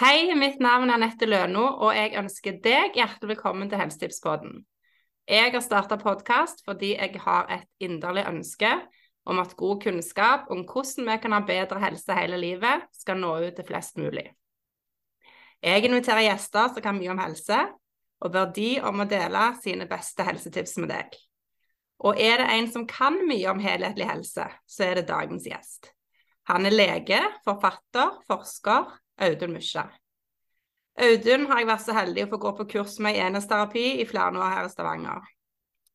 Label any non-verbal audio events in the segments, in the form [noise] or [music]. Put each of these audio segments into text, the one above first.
Hei, mitt navn er Anette Løno, og jeg ønsker deg hjertelig velkommen til Helsetipspodden. Jeg har starta podkast fordi jeg har et inderlig ønske om at god kunnskap om hvordan vi kan ha bedre helse hele livet, skal nå ut til flest mulig. Jeg inviterer gjester som kan mye om helse, og ber de om å dele sine beste helsetips med deg. Og er det en som kan mye om helhetlig helse, så er det dagens gjest. Han er lege, forfatter, forsker Audun Mysja. Audun har jeg vært så heldig å få gå på kurs med i enesterapi i flere år her i Stavanger.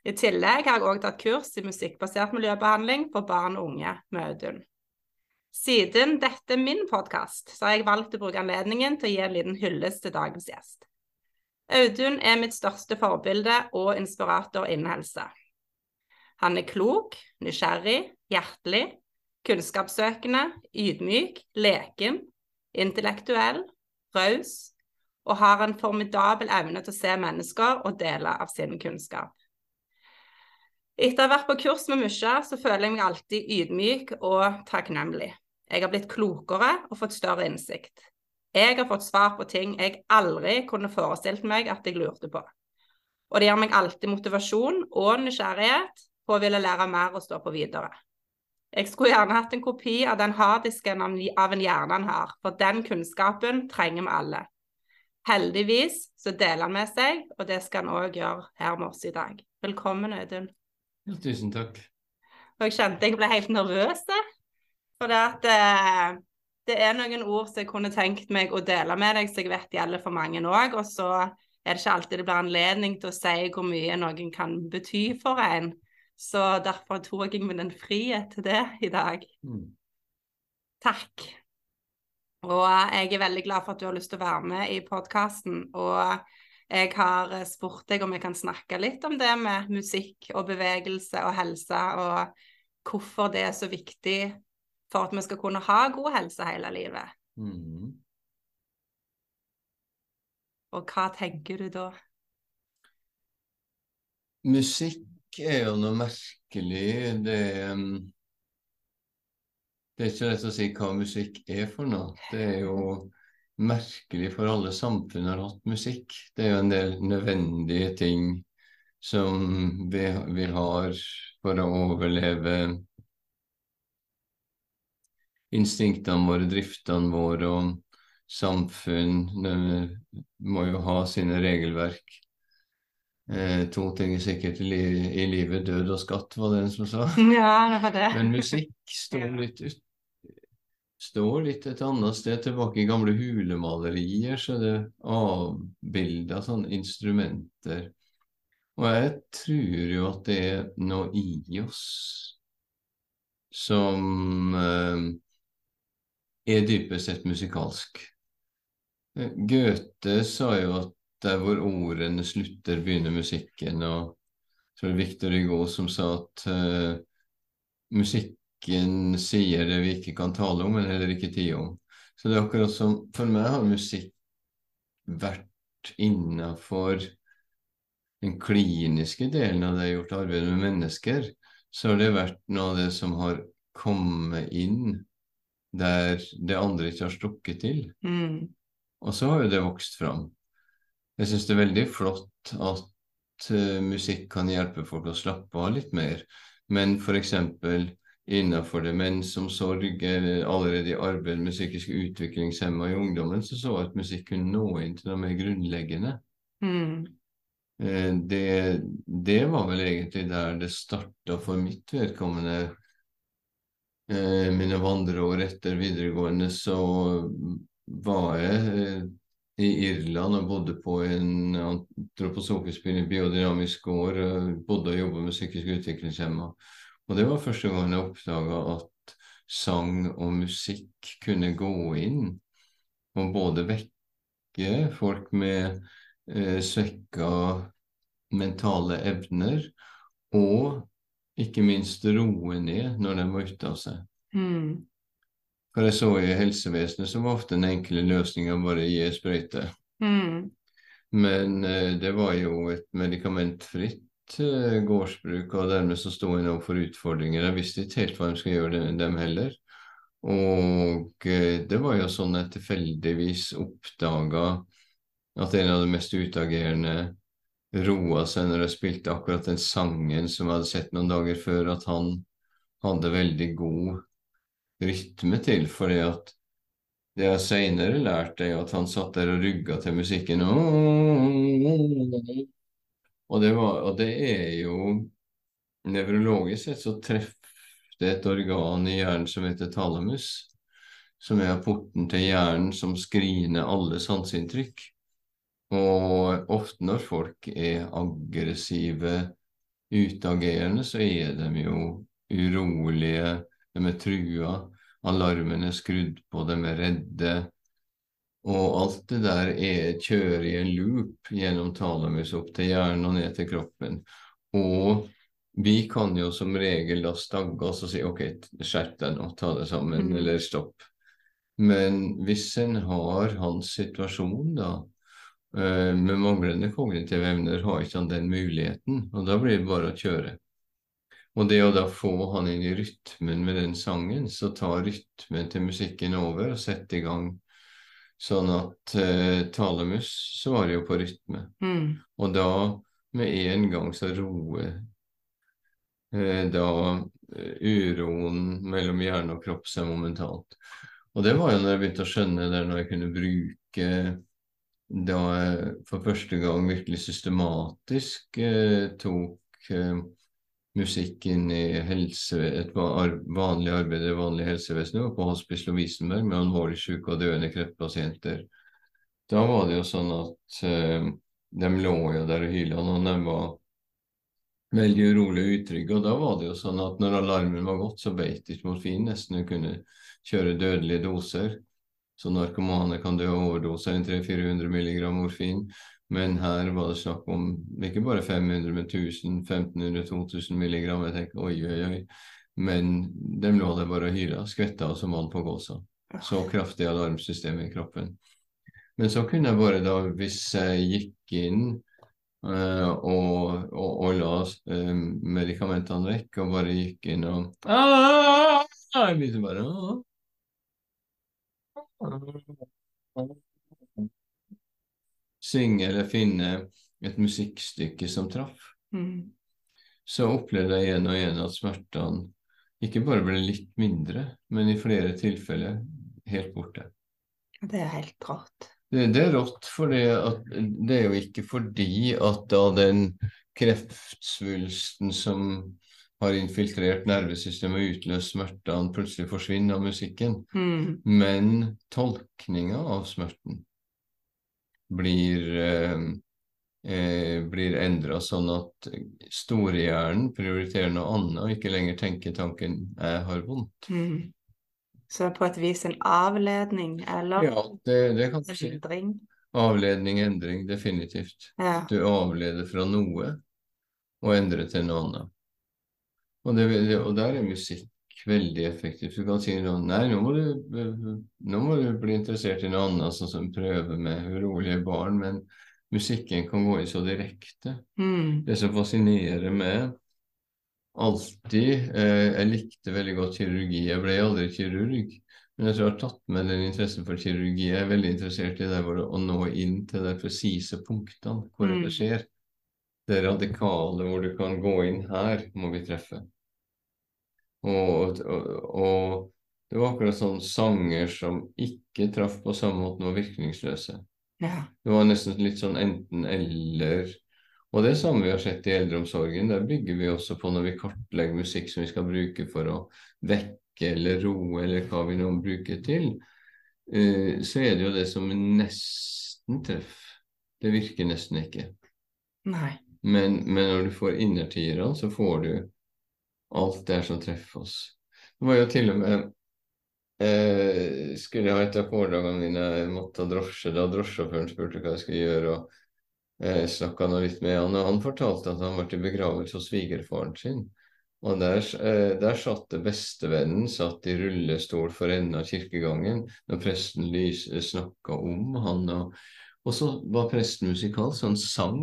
I tillegg har jeg òg tatt kurs i musikkbasert miljøbehandling for barn og unge med Audun. Siden dette er min podkast, så har jeg valgt å bruke anledningen til å gi en liten hyllest til dagens gjest. Audun er mitt største forbilde og inspirator innen helse. Han er klok, nysgjerrig, hjertelig, kunnskapssøkende, ydmyk, leken, intellektuell, raus og har en formidabel evne til å se mennesker og dele av sin kunnskap. Etter å ha vært på kurs med Musja, så føler jeg meg alltid ydmyk og takknemlig. Jeg har blitt klokere og fått større innsikt. Jeg har fått svar på ting jeg aldri kunne forestilt meg at jeg lurte på. Og det gir meg alltid motivasjon og nysgjerrighet på å ville lære mer og stå på videre. Jeg skulle gjerne hatt en kopi av den harddisken av en hjerne han har, for den kunnskapen trenger vi alle. Heldigvis så deler han med seg, og det skal han òg gjøre her med oss i dag. Velkommen, Audun. Ja, tusen takk. Og jeg kjente jeg ble helt nervøs, for det, at, eh, det er noen ord som jeg kunne tenkt meg å dele med deg, som jeg vet gjelder for mange òg. Og så er det ikke alltid det blir anledning til å si hvor mye noen kan bety for en. Så derfor tok jeg meg den frihet til det i dag. Mm. Takk. Og jeg er veldig glad for at du har lyst til å være med i podkasten. Og jeg har spurt deg om jeg kan snakke litt om det med musikk og bevegelse og helse, og hvorfor det er så viktig for at vi skal kunne ha god helse hele livet. Mm. Og hva tenker du da? Musikk er jo noe merkelig. Det, um, det er ikke lett å si hva musikk er for noe. Det er jo merkelig for alle samfunn har hatt musikk. Det er jo en del nødvendige ting som vi, vi har for å overleve instinktene våre, driftene våre og samfunn må jo ha sine regelverk. Eh, to ting er sikkert i, i, livet, død og skatt, var det en som sa. [laughs] Ja, det var det. Men musikk står litt, ut, står litt et annet sted. Tilbake i gamle hulemalerier så det avbilda sånne instrumenter. Og jeg tror jo at det er noe i oss som eh, er dypest sett musikalsk. Eh, Goethe sa jo at der hvor ordene slutter, begynner musikken. Og så er det Victor Hugo som sa at uh, musikken sier det vi ikke kan tale om, men heller ikke tie om. Så det er akkurat som For meg har musikk vært innafor den kliniske delen av det jeg har gjort arbeidet med mennesker, så har det vært noe av det som har kommet inn der det andre ikke har strukket til. Mm. Og så har jo det vokst fram. Jeg syns det er veldig flott at uh, musikk kan hjelpe folk å slappe av litt mer, men f.eks. innenfor demensomsorg eller allerede i arbeid med psykisk utviklingshemma i ungdommen, så så jeg at musikk kunne nå inn til noe mer grunnleggende. Mm. Uh, det, det, var vel egentlig der det starta for mitt vedkommende. Uh, mine vandreår etter videregående så var jeg i Irland og bodde på en antroposofisk biodynamisk gård. Bodde og jobba med psykisk utviklingshemma. Og det var første gang jeg oppdaga at sang og musikk kunne gå inn og både vekke folk med eh, svekka mentale evner, og ikke minst roe ned når de var ute av seg. Mm. For jeg så i helsevesenet som ofte den enkle løsninga bare gi sprøyte. Mm. Men eh, det var jo et medikamentfritt eh, gårdsbruk, og dermed så sto en overfor utfordringer. Jeg visste ikke helt hva de skulle gjøre, dem, dem heller. Og eh, det var jo sånn jeg tilfeldigvis oppdaga at en av de mest utagerende roa seg når jeg spilte akkurat den sangen som jeg hadde sett noen dager før, at han hadde veldig god rytme til, fordi at det jeg seinere lærte, er at han satt der og rugga til musikken. Og det, var, og det er jo Nevrologisk sett så treffer det et organ i hjernen som heter talamus, som er porten til hjernen som screener alle sanseinntrykk. Og ofte når folk er aggressive, utagerende, så er de jo urolige, de er trua, alarmen er skrudd på, de er redde. Og alt det der er kjører i en loop gjennom talamus opp til hjernen og ned til kroppen. Og vi kan jo som regel da stagge oss og si OK, skjerp deg nå, ta det sammen, mm. eller stopp. Men hvis en har hans situasjon, da, eh, med manglende kognitive evner, har ikke han den muligheten. Og da blir det bare å kjøre. Og det å da få han inn i rytmen med den sangen, så tar rytmen til musikken over og setter i gang Sånn at eh, talemus svarer jo på rytme. Mm. Og da med en gang så roer eh, da uh, uroen mellom hjerne og kropp seg momentalt. Og det var jo når jeg begynte å skjønne det, når jeg kunne bruke da jeg for første gang virkelig systematisk tok musikken i helse, et vanlig arbeid i vanlig helsevesenet, på Hospice Lovisenberg med alvorlig syke og døende kreftpasienter. Da var det jo sånn at eh, de lå jo der og hyla når de var veldig urolige og utrygge. Og da var det jo sånn at når alarmen var gått, så beit ikke morfin nesten. Hun kunne kjøre dødelige doser. Så narkomane kan dø av en 300-400 milligram morfin. Men her var det snakk om ikke bare 500, men 1000, 1500-2000 milligram. Jeg tenker oi, oi, oi. Men de lå der bare og hyra. skvetta som vann på gåsa. Så kraftig alarmsystem i kroppen. Men så kunne jeg bare da, hvis jeg gikk inn uh, og, og, og, la uh, medikamentene vekk, og bare gikk inn og ah, liksom bare, ah, synge eller finne et musikkstykke som traff, mm. så opplevde jeg igjen og igjen at smertene ikke bare ble litt mindre, men i flere tilfeller helt borte. Det er helt rått. Det, det er rått, for det, det er jo ikke fordi at da den kreftsvulsten som har infiltrert nervesystemet og utløst smertene, plutselig forsvinner av musikken, mm. men tolkninga av smerten blir, eh, eh blir endra sånn at storehjernen prioriterer noe annet og ikke lenger tenker tanken 'jeg har vondt'. Mm. Så på et vis en avledning, eller ja, det, det kan du si. Avledning, endring, definitivt. Ja. Du avleder fra noe og endrer til noe annet. Og, det, og der er musikk veldig effektivt. Du kan si noe, nei, nå må, du, nå må du bli interessert i noe annet, sånn som prøve med urolige barn. Men musikken kan gå i så direkte. Mm. Det som fascinerer meg alltid eh, Jeg likte veldig godt kirurgi. Jeg ble aldri kirurg. Men jeg tror jeg har tatt med den interessen for kirurgi. Jeg er veldig interessert i det å nå inn til de presise punktene hvor mm. det skjer. Det radikale hvor du kan gå inn her, må vi treffe. Og, og, og, det var akkurat sånn sanger som ikke traff på samme måte, var virkningsløse. Ja. Det var nesten litt sånn enten-eller. Og det samme vi har sett i eldreomsorgen. Der bygger vi også på når vi kartlegger musikk som vi skal bruke for å vekke eller roe, eller hva vi nå bruker til. Uh, så er det jo det som nesten treffer. Det virker nesten ikke. Nei. Men, men når du får innertiere, så får du alt det som treffer oss. Det var jo til og med eh, Skulle jeg ha et av foredragene mine, jeg måtte ha drosje. Da drosjesjåføren spurte hva jeg skulle gjøre, og eh, snakka litt med han. Og han fortalte at han var til begravelse hos svigerfaren sin. Og der, eh, der satt bestevennen satt i rullestol for enden av kirkegangen når presten snakka om han. Og, og, så var presten musikalsk, så han sang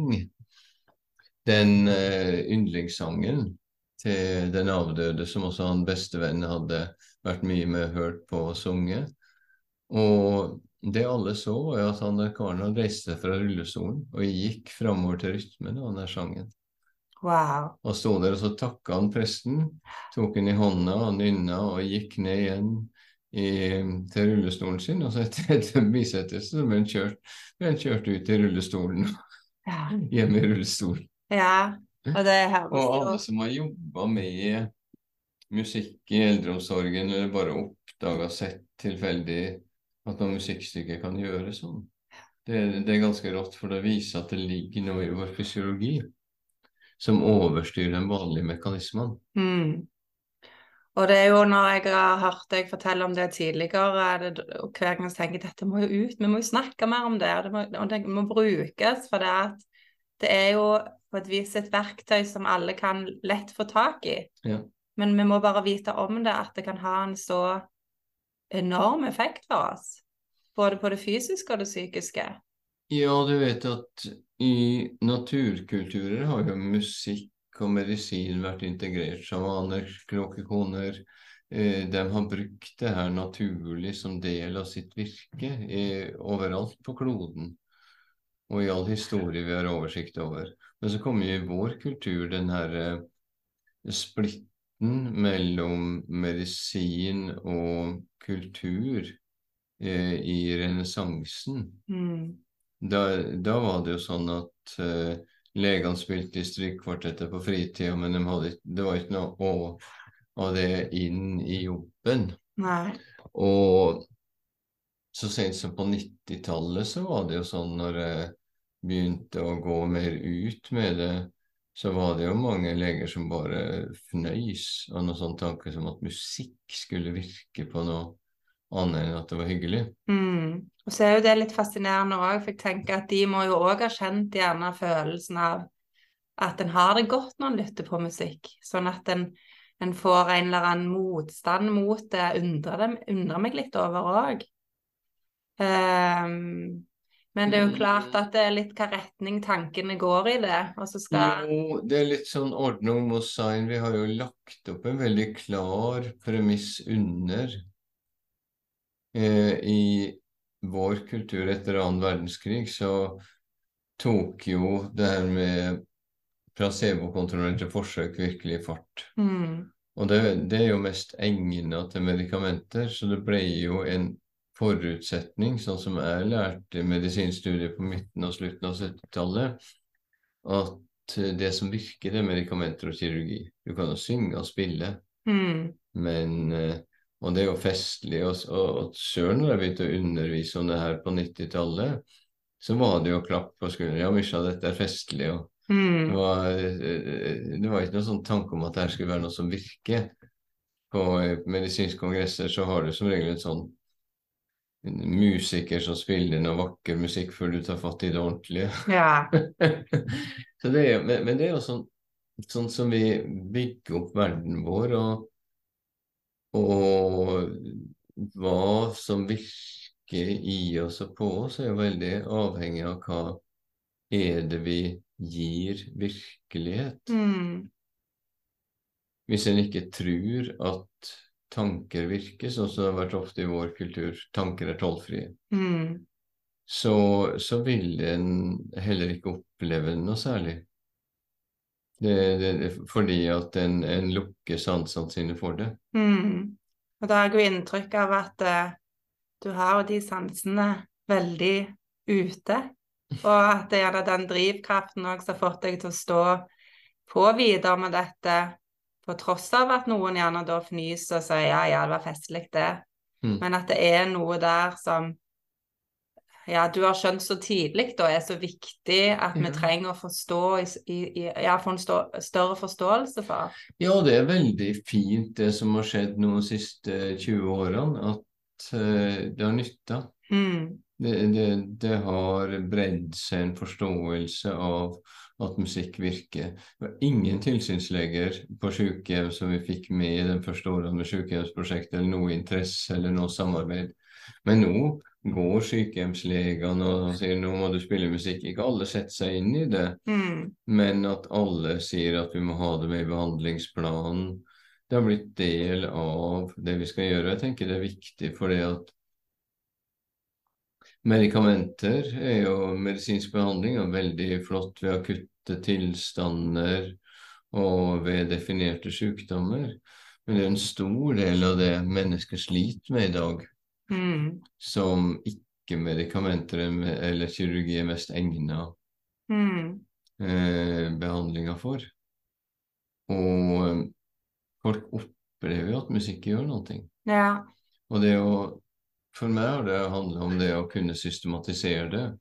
den eh, yndlingssangen til den avdøde, som også han bestevennen hadde vært mye med hørt på og sunget. Og det alle så, var at han der karen hadde reist seg fra rullestolen og gikk framover til rytmen av den sangen. Wow. Og sto der, og så takka han presten, tok han i hånda og nynna og gikk ned igjen i, til rullestolen sin. Og så etter, etter [laughs] bisettelse ble han kjørt, kjørt ut i rullestolen. Ja. [laughs] Hjemme i rullestolen. Ja. Og det høres Og alle som har jobba med musikk i eldreomsorgen, eller bare oppdaga sett tilfeldig at noe musikkstykke kan gjøre sånn. Det, det er ganske rått, for det viser at det ligger noe i vår fysiologi som overstyrer den vanlige mekanismen. Mm. Og det er jo når jeg har hørt deg fortelle om det tidligere, er det, og hver gang jeg tenker dette må jo ut, vi må jo snakke mer om det, og det må, og det må brukes, for det, at det er jo på et vis et verktøy som alle kan lett få tak i. Ja. Men vi må bare vite om det, at det kan ha en så enorm effekt for oss. Både på det fysiske og det psykiske. Ja, du vet at i naturkulturer har jo musikk og medisin vært integrert. Sjamaner, kråkekoner. Eh, de har brukt det her naturlig som del av sitt virke eh, overalt på kloden. Og i all historie vi har oversikt over. Men så kommer jo i vår kultur den her eh, splitten mellom medisin og kultur eh, i renessansen. Mm. Da, da var det jo sånn at eh, legene spilte i strykkvartetter på fritida, men de hadde, det var ikke noe å, av det inn i jobben. Nei. Og så sent som på 90-tallet så var det jo sånn når jeg begynte å gå mer ut med det, så var det jo mange leger som bare fnøys av noen sånn tanke som at musikk skulle virke på noe annet enn at det var hyggelig. Mm. Og så er jo det litt fascinerende òg, for jeg tenker at de må jo òg ha kjent gjerne følelsen av at en har det godt når en lytter på musikk, sånn at en, en får en eller annen motstand mot det, undrer, det, undrer meg litt over òg. Men det er jo klart at det er litt hva retning tankene går i det, og så skal Jo, det er litt sånn ordnung mot sign. Vi har jo lagt opp en veldig klar premiss under eh, I vår kultur etter annen verdenskrig så tok jo det her med placebokontrollerte forsøk virkelig fart. mm, Og det, det er jo mest egnet til medikamenter, så det ble jo en forutsetning, sånn som jeg lærte medisinstudiet på midten og slutten av 70-tallet, at det som virker, er medikamenter og kirurgi. Du kan jo synge og spille, mm, men eh, Og det er jo festlig. Og, og, og sjøl når jeg begynte å undervise om det her på 90-tallet, så var det jo klapp på skulderen. Ja, Misha, dette er festlig. og det mm, var, eh, det var ikke noen sånn tanke om at det skulle være noe som virker. På eh, medisinske kongresser så har du som regel en sånn musiker som spiller noe vakker musikk før du tar fatt i det ordentlige. ja. [laughs] så det er, men, men det er jo sånn, sånn som vi bygger opp verden vår, og, og hva som virker i oss og på oss, er jo veldig avhengig av hva er det vi gir virkelighet. Mm, Hvis en ikke tror at tanker virker, sånn som det har vært ofte i vår kultur, tanker er tollfrie, mm, så, så vil en heller ikke oppleve noe særlig. Det, det, fordi at en, en lukker sansene sine for det. mm. Og da har jeg jo inntrykk av at uh, du har de sansene veldig ute. Og at det er den drivkraften også som har fått deg til å stå på videre med dette, på tross av at noen gjerne da fnyser og sier ja, ja, det var festlig det. Mm. Men at det er noe der som ja, du har skjønt så tidlig da er så viktig at vi trenger å forstå i, i, ja, få en stå, større forståelse for. Ja, det er veldig fint det som har skjedd nå de siste 20 årene, at uh, det har nytta. Mm. Det, det, det har bredd seg en forståelse av at musikk virker. Det var ingen tilsynsleger på sykehjem som vi fikk med i den første årene med sykehjemsprosjektet, eller noe interesse eller noe samarbeid. Men nå går sykehjemslegene og sier nå må du spille musikk. Ikke alle setter seg inn i det, Mm. men at alle sier at vi må ha det med i behandlingsplanen. det har blitt del av det vi skal gjøre. Jeg tenker det er viktig fordi at medikamenter er jo medisinsk behandling og veldig flott ved akutte tilstander og ved definerte sykdommer. Men det er en stor del av det mennesker sliter med i dag, Mm. som ikke medikamenter eller kirurgi er mest egna Mm. eh, behandlinga for. Og eh, folk opplever jo at musikk gjør noe. Ja. Og det å For meg har det handla om det å kunne systematisere det.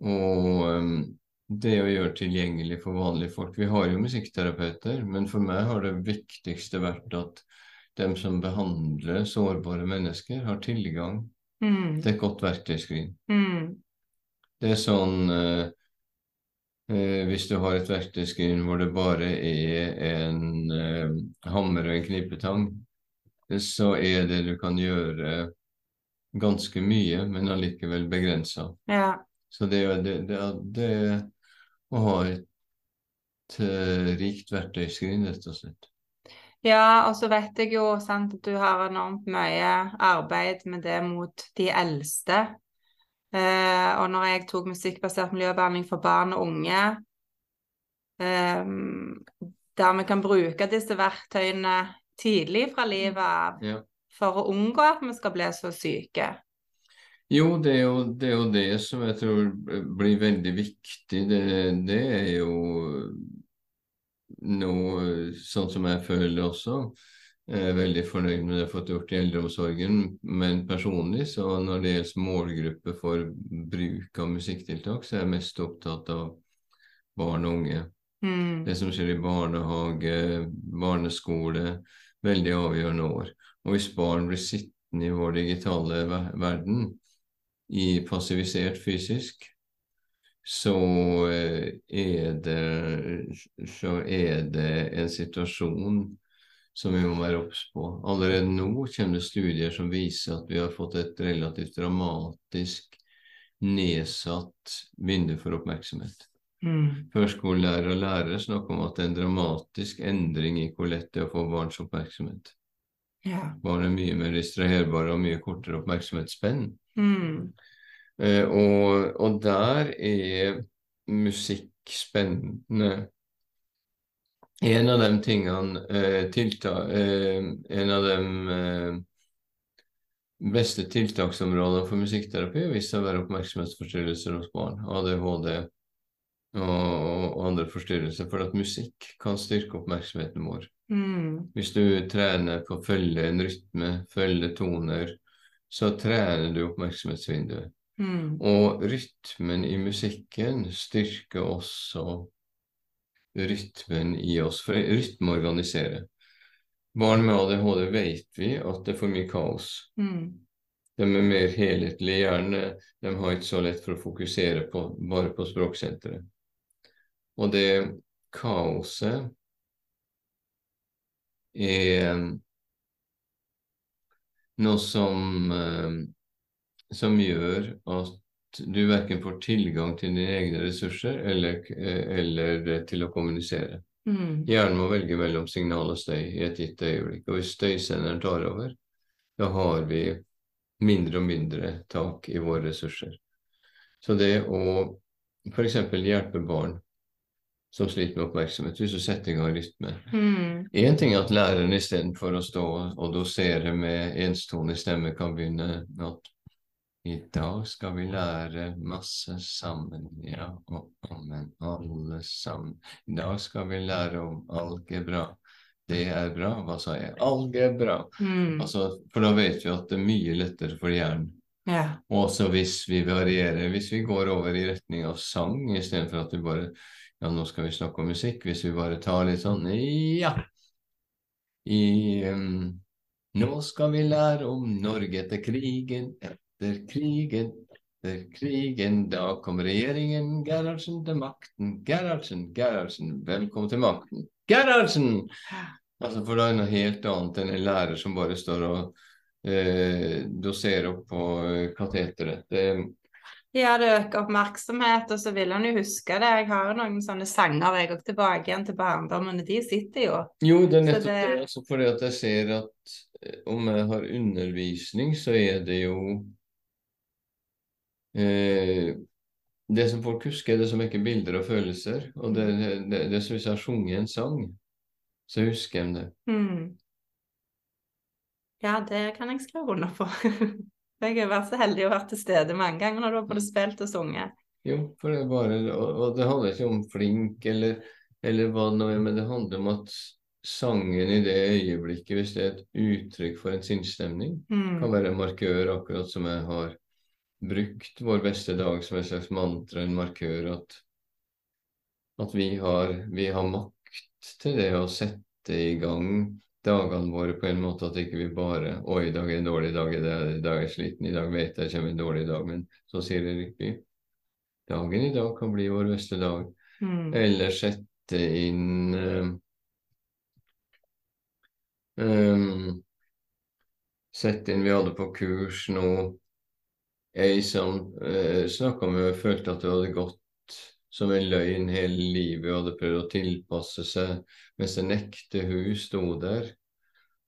Og um, det å gjøre tilgjengelig for vanlige folk. Vi har jo musikkterapeuter, men for meg har det viktigste vært at dem som behandler sårbare mennesker, har tilgang Mm. til et godt verktøyskrin. Mm. Det er sånn eh, eh, Hvis du har et verktøyskrin hvor det bare er en eh, hammer og en knipetang, så er det du kan gjøre ganske mye, men allikevel begrensa. Ja. Så det, det, det, det å ha et uh, rikt verktøyskrin, rett og slett. Ja, og så vet jeg jo sant, at du har enormt mye arbeid med det mot de eldste. Eh, og når jeg tok musikkbasert miljøbehandling for barn og unge, eh, der vi kan bruke disse verktøyene tidlig fra livet av Ja. for å unngå at vi skal bli så syke. Jo, det er jo, det er jo det som jeg tror blir veldig viktig. Det, det er jo noe sånn som jeg føler også. Jeg er veldig fornøyd med det jeg har fått gjort i eldreomsorgen, men personlig, så når det gjelder målgruppe for bruk av musikktiltak, så er jeg mest opptatt av barn og unge. Mm. Det som skjer i barnehage, barneskole, veldig avgjørende år. Og hvis barn blir sittende i vår digitale ver- verden, i passivisert fysisk, så eh, er det, så er det en situasjon som vi må være obs på. Allerede nå kommer det studier som viser at vi har fått et relativt dramatisk nedsatt vindu for oppmerksomhet. Mm. Førskolelærere og lærere snakker om at det er en dramatisk endring i hvor lett det er å få barns oppmerksomhet. Ja. Barn er mye mer distraherbare og mye kortere oppmerksomhetsspenn. Mm. Eh, og, og der er musikk spennende. En av de tingene eh, tilta, eh, En av de eh, beste tiltaksområdene for musikkterapi har vist seg å være oppmerksomhetsforstyrrelser hos barn, ADHD og, andre forstyrrelser, for at musikk kan styrke oppmerksomheten vår. Mm. Hvis du trener på å følge en rytme, følge toner, så trener du oppmerksomhetsvinduet. Mm. Og rytmen i musikken styrker også rytmen i oss, for rytme organiserer. Barn med ADHD vet vi at det er for mye kaos. Mm. De er mer helhetlige hjerne, de har ikke så lett for å fokusere på, bare på språksenteret. Og det kaoset er noe som, eh, som gjør at du verken får tilgang til dine egne ressurser eller, eh, eller til å kommunisere. Mm. Hjernen må velge mellom signal og støy i et gitt øyeblikk. Og hvis støysenderen tar over, da har vi mindre og mindre tak i våre ressurser. Så det å f.eks. hjelpe barn som sliter med oppmerksomhet, hvis du setter i gang rytme Mm. Ting er at læreren istedenfor å stå og dosere med enstonig stemme kan begynne at i dag skal vi lære masse sammen, ja, og amen, alle sammen. I dag skal vi lære om algebra. Det er bra. Hva sa jeg? Algebra. Mm. Altså, for da vet vi at det er mye lettere for hjernen. Ja. Også hvis vi varierer, hvis vi går over i retning av sang istedenfor at vi bare Ja, nå skal vi snakke om musikk. Hvis vi bare tar litt sånn Ja. I um, Nå skal vi lære om Norge etter krigen, etter krigen, etter krigen. Da kom regjeringen Gerhardsen til makten. Gerhardsen, Gerhardsen, velkommen til makten. Gerhardsen! Altså, for det er noe helt annet enn en lærer som bare står og eh, doserer opp på eh, kateteret. Det, Ja, det øker oppmerksomhet, og så vil han jo huske det. Jeg har noen sånne sanger jeg går tilbake igjen til barndommen, og de sitter jo. Jo, det er nettopp det- det. Altså fordi at jeg ser at eh, om jeg har undervisning, så er det jo eh, Det som folk husker, er det som ikke bilder og følelser. Og det, det, det, det som hvis jeg har sunget en sang, så husker jeg det. Mm. Ja, det kan jeg skrive under på. [laughs] Jeg har vært så heldig å være til stede mange ganger når du har både spilt og sunget. Jo, for det er bare Og, og det handler ikke om flink eller, eller hva det nå er, men det handler om at sangen i det øyeblikket, hvis det er et uttrykk for en sinnsstemning, Mm. kan være en markør, akkurat som jeg har brukt vår beste dag som et slags mantra, en markør, at, at vi, har, vi har makt til det å sette i gang dagene våre på en måte at ikke vi bare Oi, i dag er en dårlig dag, i dag er jeg sliten, i dag vet jeg kommer en dårlig dag, men så sier det riktig. Dagen i dag kan bli vår beste dag. Mm. Eller sette inn eh, um, Sette inn Vi hadde på kurs nå ei som uh, snakka med og følte at det hadde gått som en løgn hele livet hadde prøvd å tilpasse seg, mens en ekte hun sto der.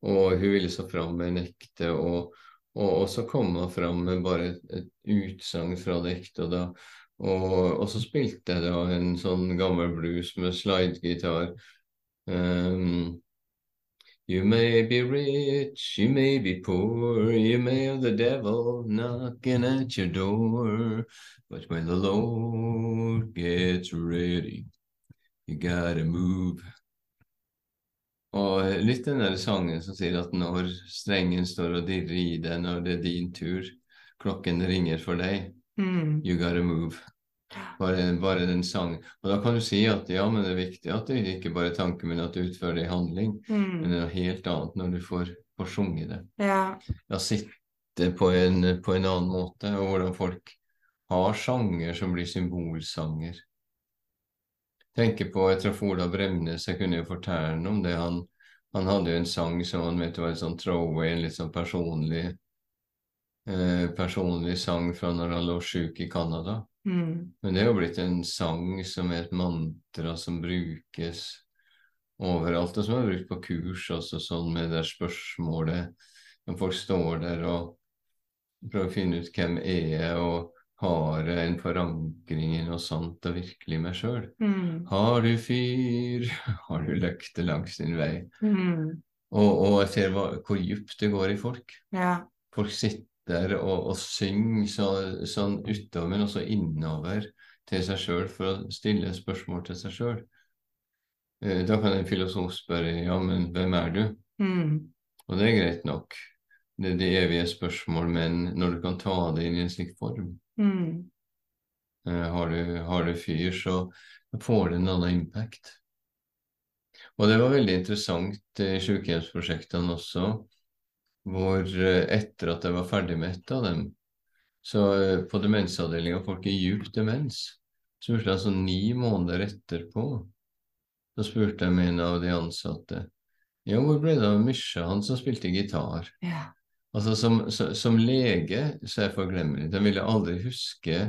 Og hun ville så fram med en ekte, og, og, og så kom hun fram med bare et, et utsagn fra det ekte. Og, da, og, og så spilte jeg da en sånn gammel blues med slidegitar. Um, You may be rich, you may be poor, you may have the devil knocking at your door. But when the Lord gets ready, you gotta move. Og litt den der sangen som sier at når strengen står og dirrer i deg, når det er din tur, klokken ringer for deg, Mm. you gotta move. Bare, bare den sangen. Og da kan du si at ja, men det er viktig at det ikke bare er tanke, men at du utfører det i handling. Men Mm. det er noe helt annet når du får, får sunget det. Ja. Ja, sitte på en, på en annen måte, og hvordan folk har sanger som blir symbolsanger. Tenker på, Jeg traff Ola Bremnes, jeg kunne jo fortelle ham om det. Han, han hadde jo en sang som han mente var en sånn throwaway, en litt sånn personlig eh, personlig sang fra når han lå sjuk i Canada. Mm. Men det er jo blitt en sang som er et mantra som brukes overalt, og som er brukt på kurs også, sånn med det spørsmålet når folk står der og prøver å finne ut hvem er jeg, og har jeg en forankring i noe sant og virkelig meg sjøl? Mm. Har du fyr, [laughs] har du løkte langs din vei? Mm. Og, og jeg ser hva, hvor dypt det går i folk. Ja. Folk sitter og, og synger så, sånn utover, men også innover til seg sjøl for å stille spørsmål til seg sjøl. Da kan en filosof spørre ja, men hvem er du? Mm. Og det er greit nok. Det er de evige spørsmål, men når du kan ta det inn i en slik form, Mm. eh, har, du, har du fyr, så får det en annen impact. Og det var veldig interessant i sykehjemsprosjektene også, hvor eh, etter at jeg var ferdig med et av dem, så eh, på demensavdelinga folk i djup demens, så spurte jeg altså ni måneder etterpå, så spurte jeg med en av de ansatte ja, hvor ble det av Mysja, han som spilte gitar? Ja. Altså Som, som, som lege så er jeg forglemmelig. Jeg ville aldri huske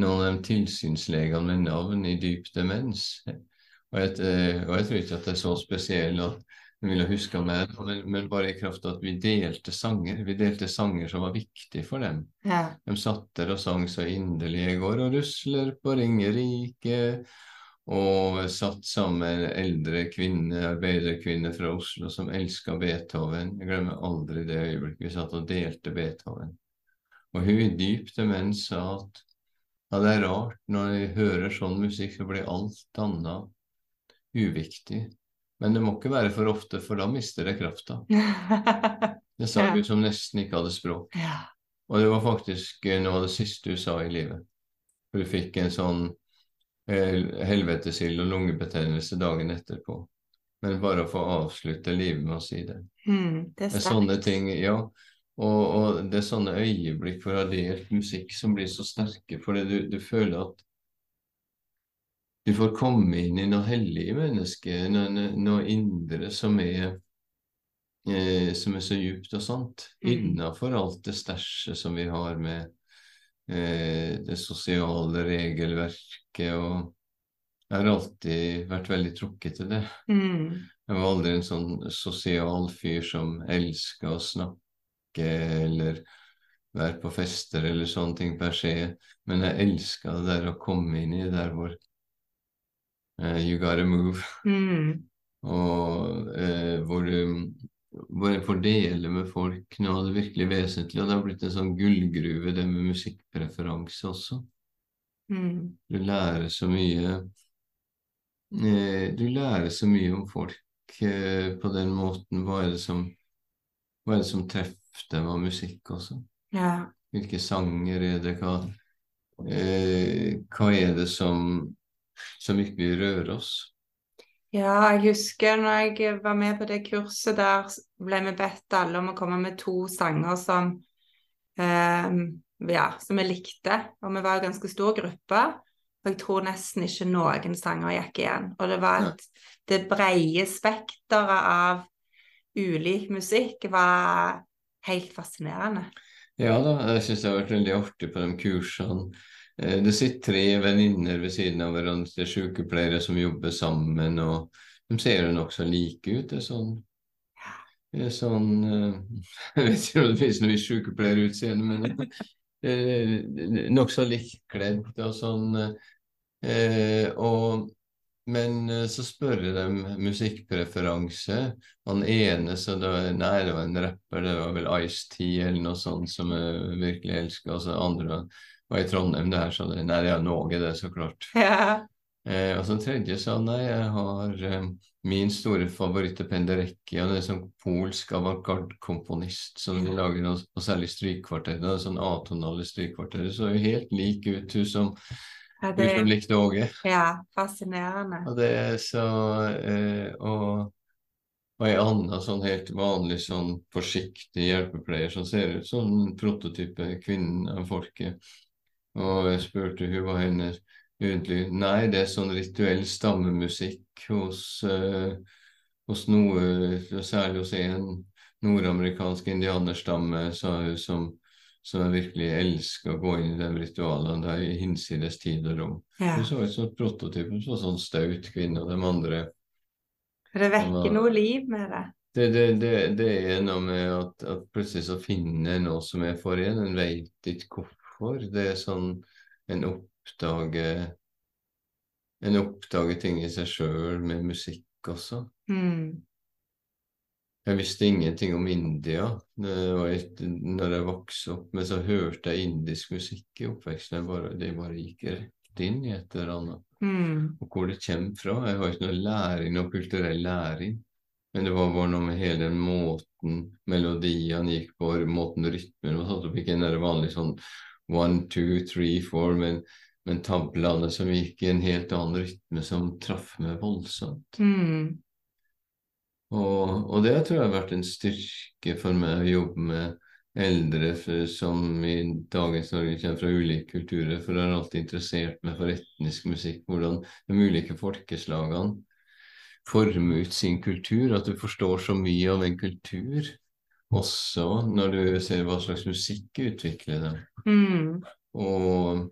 noen av de tilsynslegene med navn i dyp demens. Og jeg, eh, og jeg tror ikke at det er så spesielt at de ville huske meg, men, men bare i kraft av at vi delte sanger. Vi delte sanger som var viktige for dem. Ja. De satt der og sang så inderlig går, og rusler på Ringerike. Og satt sammen med eldre kvinne, arbeiderkvinne fra Oslo som elska Beethoven. Jeg glemmer aldri det øyeblikket vi satt og delte Beethoven. Og hun i dyp demens sa at ja, det er rart, når jeg hører sånn musikk, så blir alt annet uviktig. Men det må ikke være for ofte, for da mister det krafta. [laughs] Det sa Ja. hun som nesten ikke hadde språk. ja. Og det var faktisk eh, noe av det siste hun sa i livet. Hun fikk en sånn eh, helvetesild og lungebetennelse dagen etterpå. Men bare å få avslutte livet med å si det. Mm. Det er Det er sånne ting, ja. Og, og det er sånne øyeblikk hvor delt musikk som blir så sterke, fordi du, du føler at du får komme inn i noe hellig i mennesket, noe, noe- indre som er eh, som er så djupt og sant, Mm. innafor alt det stæsjet som vi har med eh, det sosiale regelverket og Jeg har alltid vært veldig trukket til det. Mm. Jeg var aldri en sånn sosial fyr som elska å snakke eller være på fester eller sånne ting per se, men jeg elska det der å komme inn i der hvor you gotta move, Mm. og uh, hvor du bare får dele med folk noe av det virkelig vesentlige. Og det har blitt en sånn gullgruve, det med musikkpreferanse også. Mm. Du lærer så mye eh, Du lærer så mye om folk eh, på den måten. Hva er det som, hva er det som treffer dem av musikk også? Ja. Hvilke sanger er det? Hva, eh, hva er det som, som ikke vil røre oss? Ja, jeg husker når jeg var med på det kurset der, ble vi bedt alle om å komme med to sanger som eh, ja, som vi likte. Og vi var en ganske stor gruppe. Og jeg tror nesten ikke noen sanger gikk igjen. Og det var at det breie spekteret av ulik musikk var helt fascinerende. Ja da, jeg syns det har vært veldig artig på de kursene. Eh, Det sitter tre venninner ved siden av hverandre, det er sykepleiere som jobber sammen, og de ser jo nokså like ut. Det er sånn, det er sånn eh, [laughs] Jeg vet ikke om det finnes noe sykepleierutseende, men eh, nokså likt kledd og sånn. eh, Og men så spør dem musikkpreferanse. Han ene så da, Nei, det var en rapper, det var vel Ice-T eller noe sånt som jeg virkelig elsker. Og så andre var i Trondheim der, så det, nei, det er Norge, det, så klart. Ja. Eh, og så tredje sa nei, jeg har eh, min store favoritt er Penderecki, og det er sånn polsk avantgarde-komponist som de lager, og, og særlig strykkvarter. Det er sånn atonale strykkvarter. Det så jo helt lik ut, hun som, Ja, hun som likte Åge. ja, fascinerende. Og det er så eh, og, og ei anna sånn helt vanlig sånn forsiktig hjelpepleier som ser ut som en prototype kvinnen av folket. Og jeg spurte hun hva hennes egentlig Nei, det er sånn rituell stammemusikk hos, uh, hos noe, særlig hos en nordamerikansk indianerstamme, sa hun, som, som virkelig elsker å gå inn i de ritualene der i hinsides tid og rom. Ja. Hun så ut som prototypen, hun så sånn staut kvinne, og de andre For det vekker var- noe liv med det. det, det, det, det er noe med at, at plutselig så finner jeg noe som jeg får igjen, en veit ikke hvorfor. Det er sånn en oppdager En oppdager ting i seg sjøl med musikk også. Mm. Jeg visste ingenting om India et, når jeg vokste opp, men så hørte jeg indisk musikk i oppveksten. Bare, det bare gikk rett inn i et eller annet. Mm. Og hvor det kommer fra. Jeg har ikke noe læring, noe kulturell læring. Men det var bare noe med hele den måten melodiene gikk på, måten rytmen var satt opp. Ikke den der vanlige sånn one, two, three, four, men, men tablene som gikk i en helt annen rytme som traff meg voldsomt. Mm. Og, og det tror jeg har vært en styrke for meg å jobbe med eldre for, som i dagens Norge kommer fra ulike kulturer, for jeg har alltid interessert meg for etnisk musikk, hvordan de ulike folkeslagene former ut sin kultur, at du forstår så mye av en kultur, også når du ser hva slags musikk utvikler det. Mm. Og,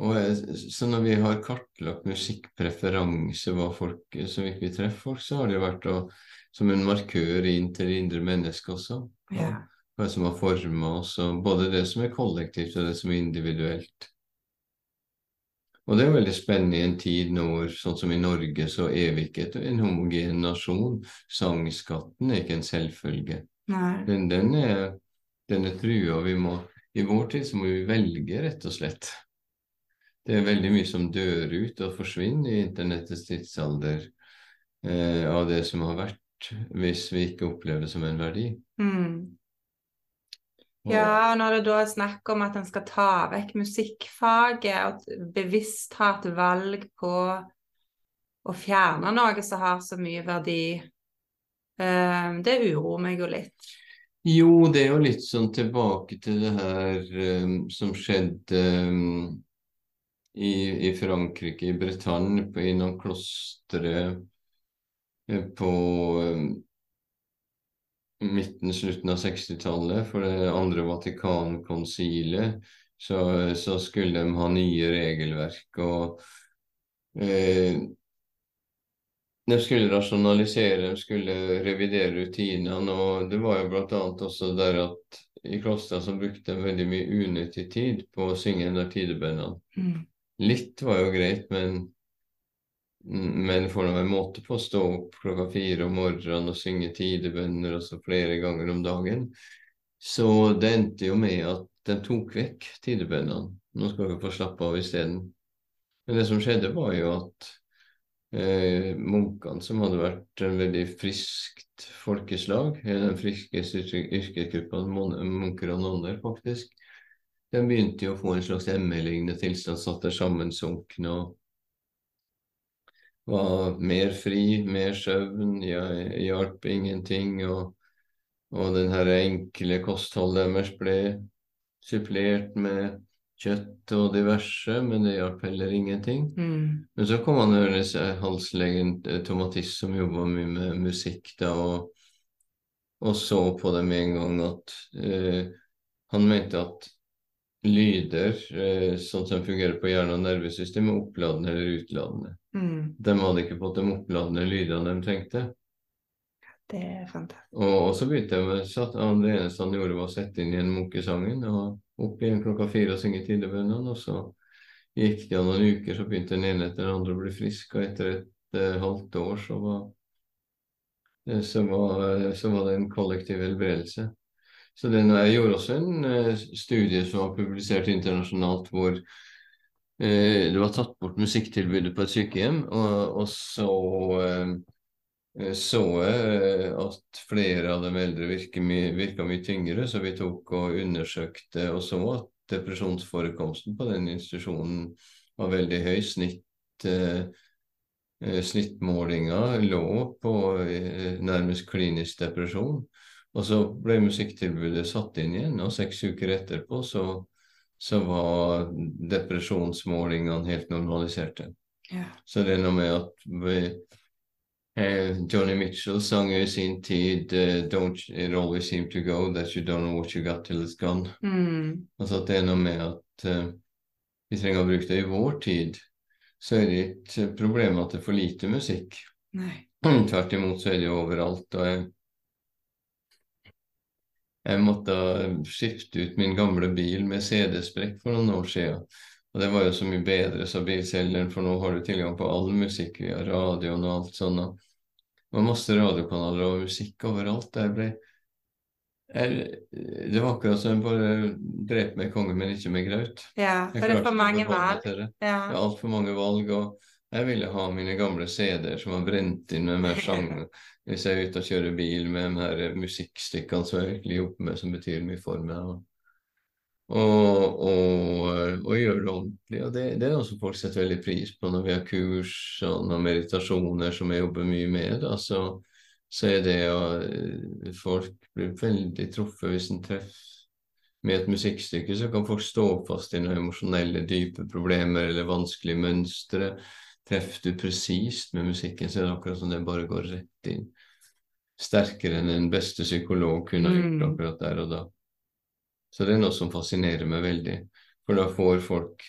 og så når vi har kartlagt musikkpreferanse, hva folk som vi treffer folk, så har det vært å, som en markør inn til det indre mennesket også. Ja. Hva som har forma oss, og både det som er kollektivt og det som er individuelt. Og det er veldig spennende i en tid nå, sånn som i Norge, så er vi ikke en homogen nasjon. Sangskatten er ikke en selvfølge. Nei. Den, den er, den er trua. Vi må, I vår tid så må vi velge, rett og slett. Det er veldig mye som dør ut og forsvinner i internettets tidsalder eh, av det som har vært, hvis vi ikke opplever det som en verdi. Mm. Ja, og når det da er snakk om at en skal ta vekk musikkfaget, og bevisst ha et valg på å fjerne noe som har så mye verdi, eh, det uroer meg jo litt. Jo, det er jo litt sånn tilbake til det her um, som skjedde um, i, i Frankrike, i Bretagne, på, i noen klostre eh, på midten, slutten av 60-tallet, for det andre Vatikankonsilet, så, så, skulle de ha nye regelverk. og eh, De skulle rasjonalisere, de skulle revidere rutinene. og Det var jo bl.a. også der at i klostra så brukte de veldig mye unyttig tid på å synge av. Mm. Litt var jo greit, men men får nå en måte på å stå opp klokka fire om morgenen og synge tidebønner også flere ganger om dagen. Så det endte jo med at de tok vekk tidebønnene. Nå skal dere få slappe av isteden. Men det som skjedde, var jo at eh, munkene, som hadde vært en veldig friskt folkeslag, den friskeste yrkesgruppa munker og nonner, faktisk, de begynte jo å få en slags ME-lignende tilstand, satt der sammensunkne og var mer fri, mer søvn, jeg hjalp ingenting. Og, og den her enkle kostholdet deres ble supplert med kjøtt og diverse, men det hjalp heller ingenting. Mm. Men så kom han høres halslegen eh, Tomatis, som jobba mye med musikk, da, og, og, så på det med en gang at eh, han mente at lyder, eh, sånn som fungerer på hjerne- og nervesystem, er oppladende eller utladende. Mm. De hadde ikke fått de oppladende lydene de trengte. Det er fantastisk. Og, og så begynte jeg med satt, Det eneste han gjorde, var å sette inn igjen munkesangen og opp igjen klokka fire og synge tidebønnene. Og så gikk det noen uker, så begynte den ene etter den andre å bli frisk, og etter et uh, halvt år så var, uh, så, var, uh, så var det en kollektiv helbredelse. Så den, Jeg gjorde også en uh, studie som var publisert internasjonalt, hvor Eh, det var tatt bort musikktilbudet på et sykehjem, og, og så eh, så jeg at flere av de eldre virka mye, tyngre, så vi tok og undersøkte og så at depresjonsforekomsten på den institusjonen var veldig høy. Snitt, eh, snittmålinga lå på nærmest klinisk depresjon. Og så ble musikktilbudet satt inn igjen, og seks uker etterpå så så var depresjonsmålingene helt normaliserte. Ja. Så det er noe med at vi, eh, Johnny Mitchell sang i sin tid uh, Don't it always seem to go that you don't know what you got till it's gone. Mm. Altså at det er noe med at uh, vi trenger å bruke det i vår tid. Så er det ikke problem at det er for lite musikk. Nei. Tvert imot så er det jo overalt. og jeg jeg måtte skifte ut min gamle bil med CD-sprekk for noen år siden. Og det var jo så mye bedre, sa bilselgeren, for nå har du tilgang på all musikk via radioen og alt sånt. Det var masse radiokanaler og musikk overalt. Jeg ble jeg, det var akkurat som jeg bare drepte med konge, men ikke med graut. Ja, for det er for mange valg. Det. Ja. det er altfor mange valg. og jeg ville ha mine gamle CD-er som var brent inn med mer [laughs] sang. Hvis jeg er ute og kjører bil med de her musikkstykkene som jeg virkelig jobber med, som betyr mye for meg. Og, og, og gjøre det ordentlig. Og det, det, er noe som folk setter veldig pris på når vi har kurs og meditasjoner som jeg jobber mye med. Da, så, er det at folk blir veldig truffet hvis en treffer med et musikkstykke, så kan folk stå fast i noen emosjonelle, dype problemer eller vanskelige mønstre Treffer du presist med musikken, så er det akkurat som det bare går rett inn. Sterkere enn den beste psykolog kunne ha gjort mm. akkurat der og da. Så det er noe som fascinerer meg veldig. For da får folk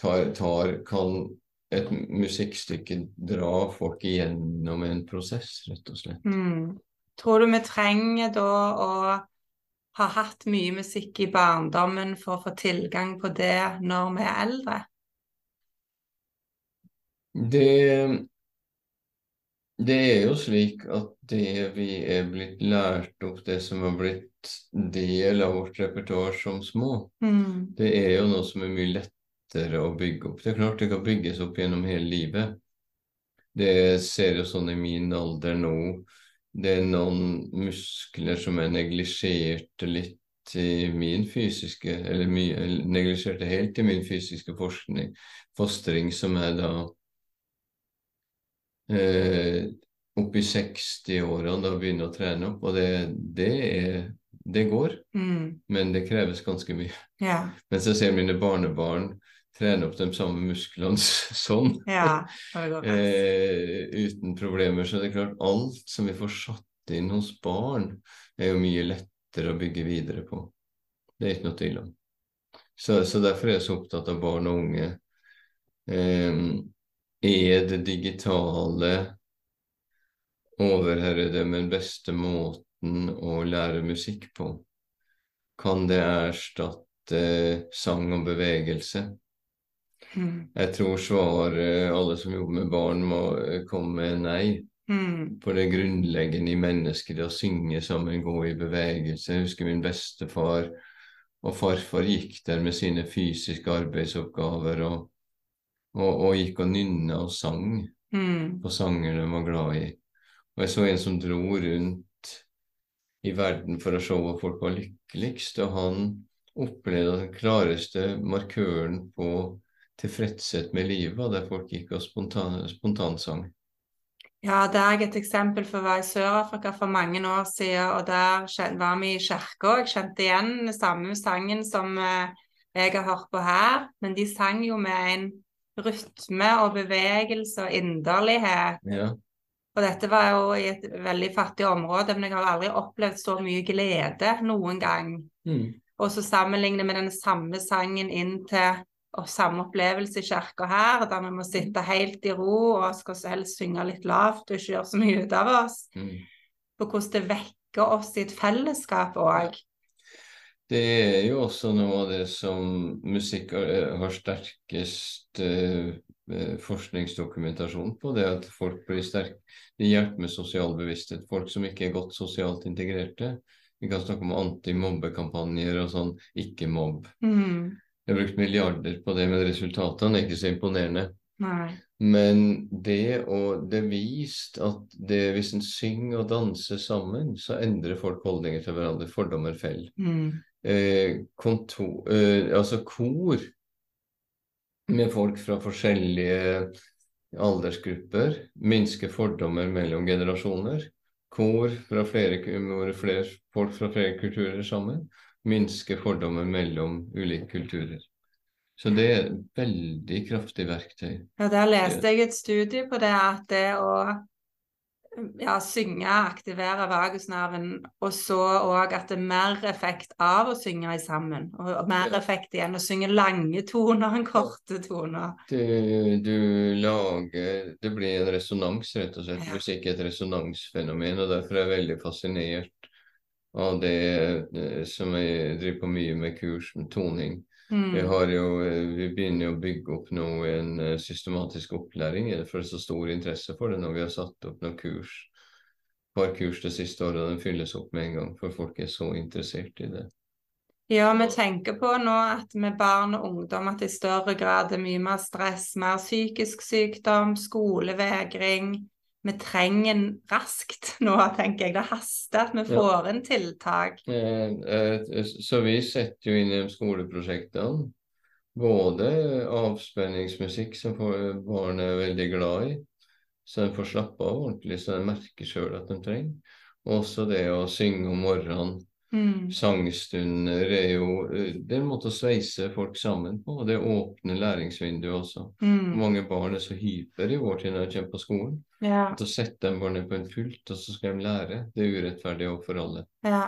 tar, tar Kan et musikkstykke dra folk igjennom en prosess, rett og slett. Mm. Tror du vi trenger da å ha hatt mye musikk i barndommen for å få tilgang på det når vi er eldre? Det, det er jo slik at det vi er blitt lært opp, det som har blitt del av vårt repertoar som små, mm. det er jo noe som er mye lettere å bygge opp. Det er klart det kan bygges opp gjennom hele livet. Det ser jo sånn i min alder nå. Det er noen muskler som er neglisjerte litt i min fysiske Eller neglisjerte helt i min fysiske forskning, fostring, som er da eh, opp i 60-årene da begynne å trene opp. Og det, det, er, det går, mm. men det kreves ganske mye. Ja. Mens jeg ser mine barnebarn trene opp de samme musklene sånn, ja, eh, uten problemer. Så det er klart, alt som vi får satt inn hos barn, er jo mye lettere å bygge videre på. Det er ikke noe tvil om. Så, så, derfor er jeg så opptatt av barn og unge. Eh, er det digitale overherredømmen beste måten å lære musikk på? Kan det erstatte sang og bevegelse? Mm. Jeg tror svaret alle som jobber med barn, må komme med nei. Mm. For det grunnleggende i mennesket, det å synge sammen, gå i bevegelse. Jeg husker min bestefar og farfar gikk der med sine fysiske arbeidsoppgaver og, og, og gikk og nynna og sang mm. på sanger de var glad i. Og jeg så en som dro rundt i verden for å se hvor folk var lykkeligst, og han opplevde at den klareste markøren på tilfredshet med livet var der folk gikk og spontan, spontansang. Ja, det er et eksempel for å være i Sør-Afrika for mange år siden, og der var vi i kirka. Jeg kjente igjen den samme sangen som eh, jeg har hørt på her, men de sang jo med en rytme og bevegelse og inderlighet. Ja. Og dette var jo i et veldig fattig område, men jeg har aldri opplevd så mye glede noen gang. Mm. Og så sammenligne med den samme sangen inn til og samme opplevelse i kirka her, der vi må sitte helt i ro og skal helst synge litt lavt og ikke gjøre så mye ut av oss. Mm. For hvordan det vekker oss i et fellesskap òg. Det er jo også noe av det som musikk har sterkest eh, eh, forskningsdokumentasjon på. Det at folk blir sterke. Det hjelper med sosial bevissthet. Folk som ikke er godt sosialt integrerte. Vi kan snakke om antimobbekampanjer og sånn ikke-mobb. Mm. Jeg har brukt milliarder på det, men resultatene er ikke så imponerende. Nei. Men det og det er vist at det, hvis en synger og danser sammen, så endrer folk holdninger til hverandre. Fordommer faller. Mm. Eh, kontor, eh, altså kor med folk fra forskjellige aldersgrupper minsker fordommer mellom generasjoner. Kor fra flere, flere folk fra flere kulturer sammen minsker fordommer mellom ulike kulturer. Så det er et veldig kraftig verktøy. Ja, Der leste jeg et studie på det, at det å ja, synge aktiverer vagusnerven, og så òg at det er mer effekt av å synge sammen. Og mer effekt igjen å synge lange toner enn korte toner. Du, du lager Det blir en resonans, rett og slett. Ja. Musikk er et resonansfenomen, og derfor er jeg veldig fascinert av det eh, som jeg driver på mye med kurs med toning. Mm. Vi, jo, eh, vi begynner å bygge opp nå en eh, systematisk opplæring for det er så stor interesse for det når vi har satt opp noen kurs. Par kurs det siste året, og den fylles opp med en gang, for folk er så interessert i det. Ja, vi tenker på nå at med barn og ungdom at det i større grad er mye mer stress, mer psykisk sykdom, skolevegring, vi trenger den raskt [laughs] nå, tenker jeg. Det haster at vi får inn tiltak. Eh, eh, så vi setter jo inn i skoleprosjektene både avspenningsmusikk, som barn er veldig glad i, så de får slappe av ordentlig, så de merker sjøl at de trenger. Også det å synge om morgenen Mm. Sangstunder er jo Det er en måte å sveise folk sammen på. og Det åpner læringsvinduet også. Mm. Mange barn er så hyper i vår tid når de kommer på skolen. Ja. At å sette dem barnet på en pult, og så skal de lære, det er urettferdig overfor alle. Ja.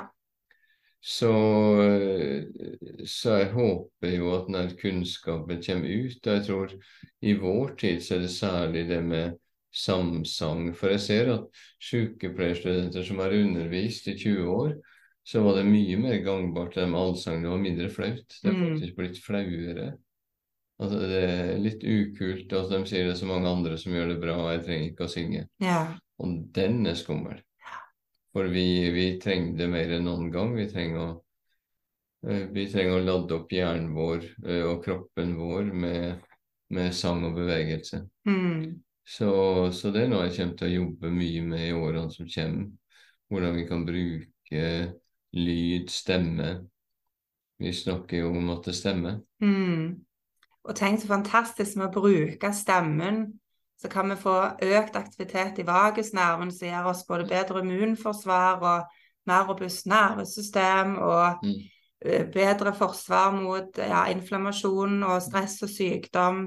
Så, så, jeg håper jo at når kunnskapen kommer ut, og jeg tror i vår tid så er det særlig det med samsang. For jeg ser at sykepleierstudenter som har undervist i 20 år, så var det mye mer gangbart enn med allsang. Det var mindre flaut. Det er mm. faktisk blitt flauere. Altså, det er litt ukult. Altså, de sier det er så mange andre som gjør det bra, og jeg trenger ikke å synge. Ja. Og den er skummel. For vi, vi, trenger det mer enn noen gang. Vi trenger å, eh, vi trenger å lade opp hjernen vår eh, og kroppen vår med, med sang og bevegelse. Mm. Så, så, det er noe jeg kommer til å jobbe mye med i årene som kommer. Hvordan vi kan bruke lyd, stemme. Vi snakker jo om at det stemmer. Mm. Og tenk så fantastisk med å bruke stemmen. Så kan vi få økt aktivitet i vagusnerven som gjør oss både bedre immunforsvar og mer robust nervesystem og mm. Eh, bedre forsvar mot ja, inflammasjon og stress og sykdom.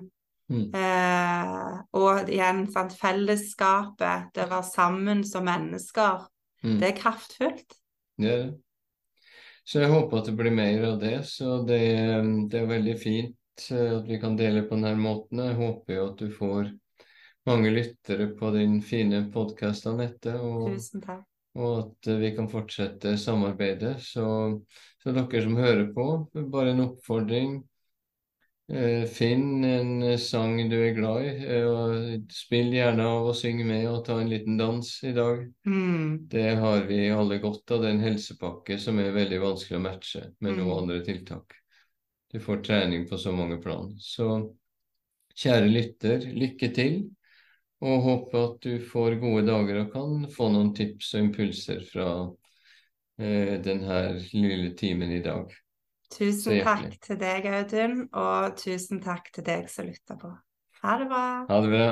Mm. Eh, og igjen sant, fellesskapet, det å være sammen som mennesker. Mm. Det er kraftfullt. Det er det. Så jeg håper at det blir mer av det. Så det, det er veldig fint eh, at vi kan dele på denne måten. Jeg håper jo at du får mange lyttere på din fine podkast, Anette. Og, Tusen takk. og at vi kan fortsette samarbeidet. Så, så dere som hører på, bare en oppfordring. Eh, Finn en eh, sang du er glad i, eh, og spill gjerne av og syng med og ta en liten dans i dag. Mm. Det har vi alle godt av. Det er en helsepakke som er veldig vanskelig å matche med noen Mm. andre tiltak. Du får trening på så mange plan. Så kjære lytter, lykke til. Og håper at du får gode dager og kan få noen tips og impulser fra eh, denne lille timen i dag. Tusen takk til deg, Audun, og tusen takk til deg som lytter på. Ha det bra. Ha det bra.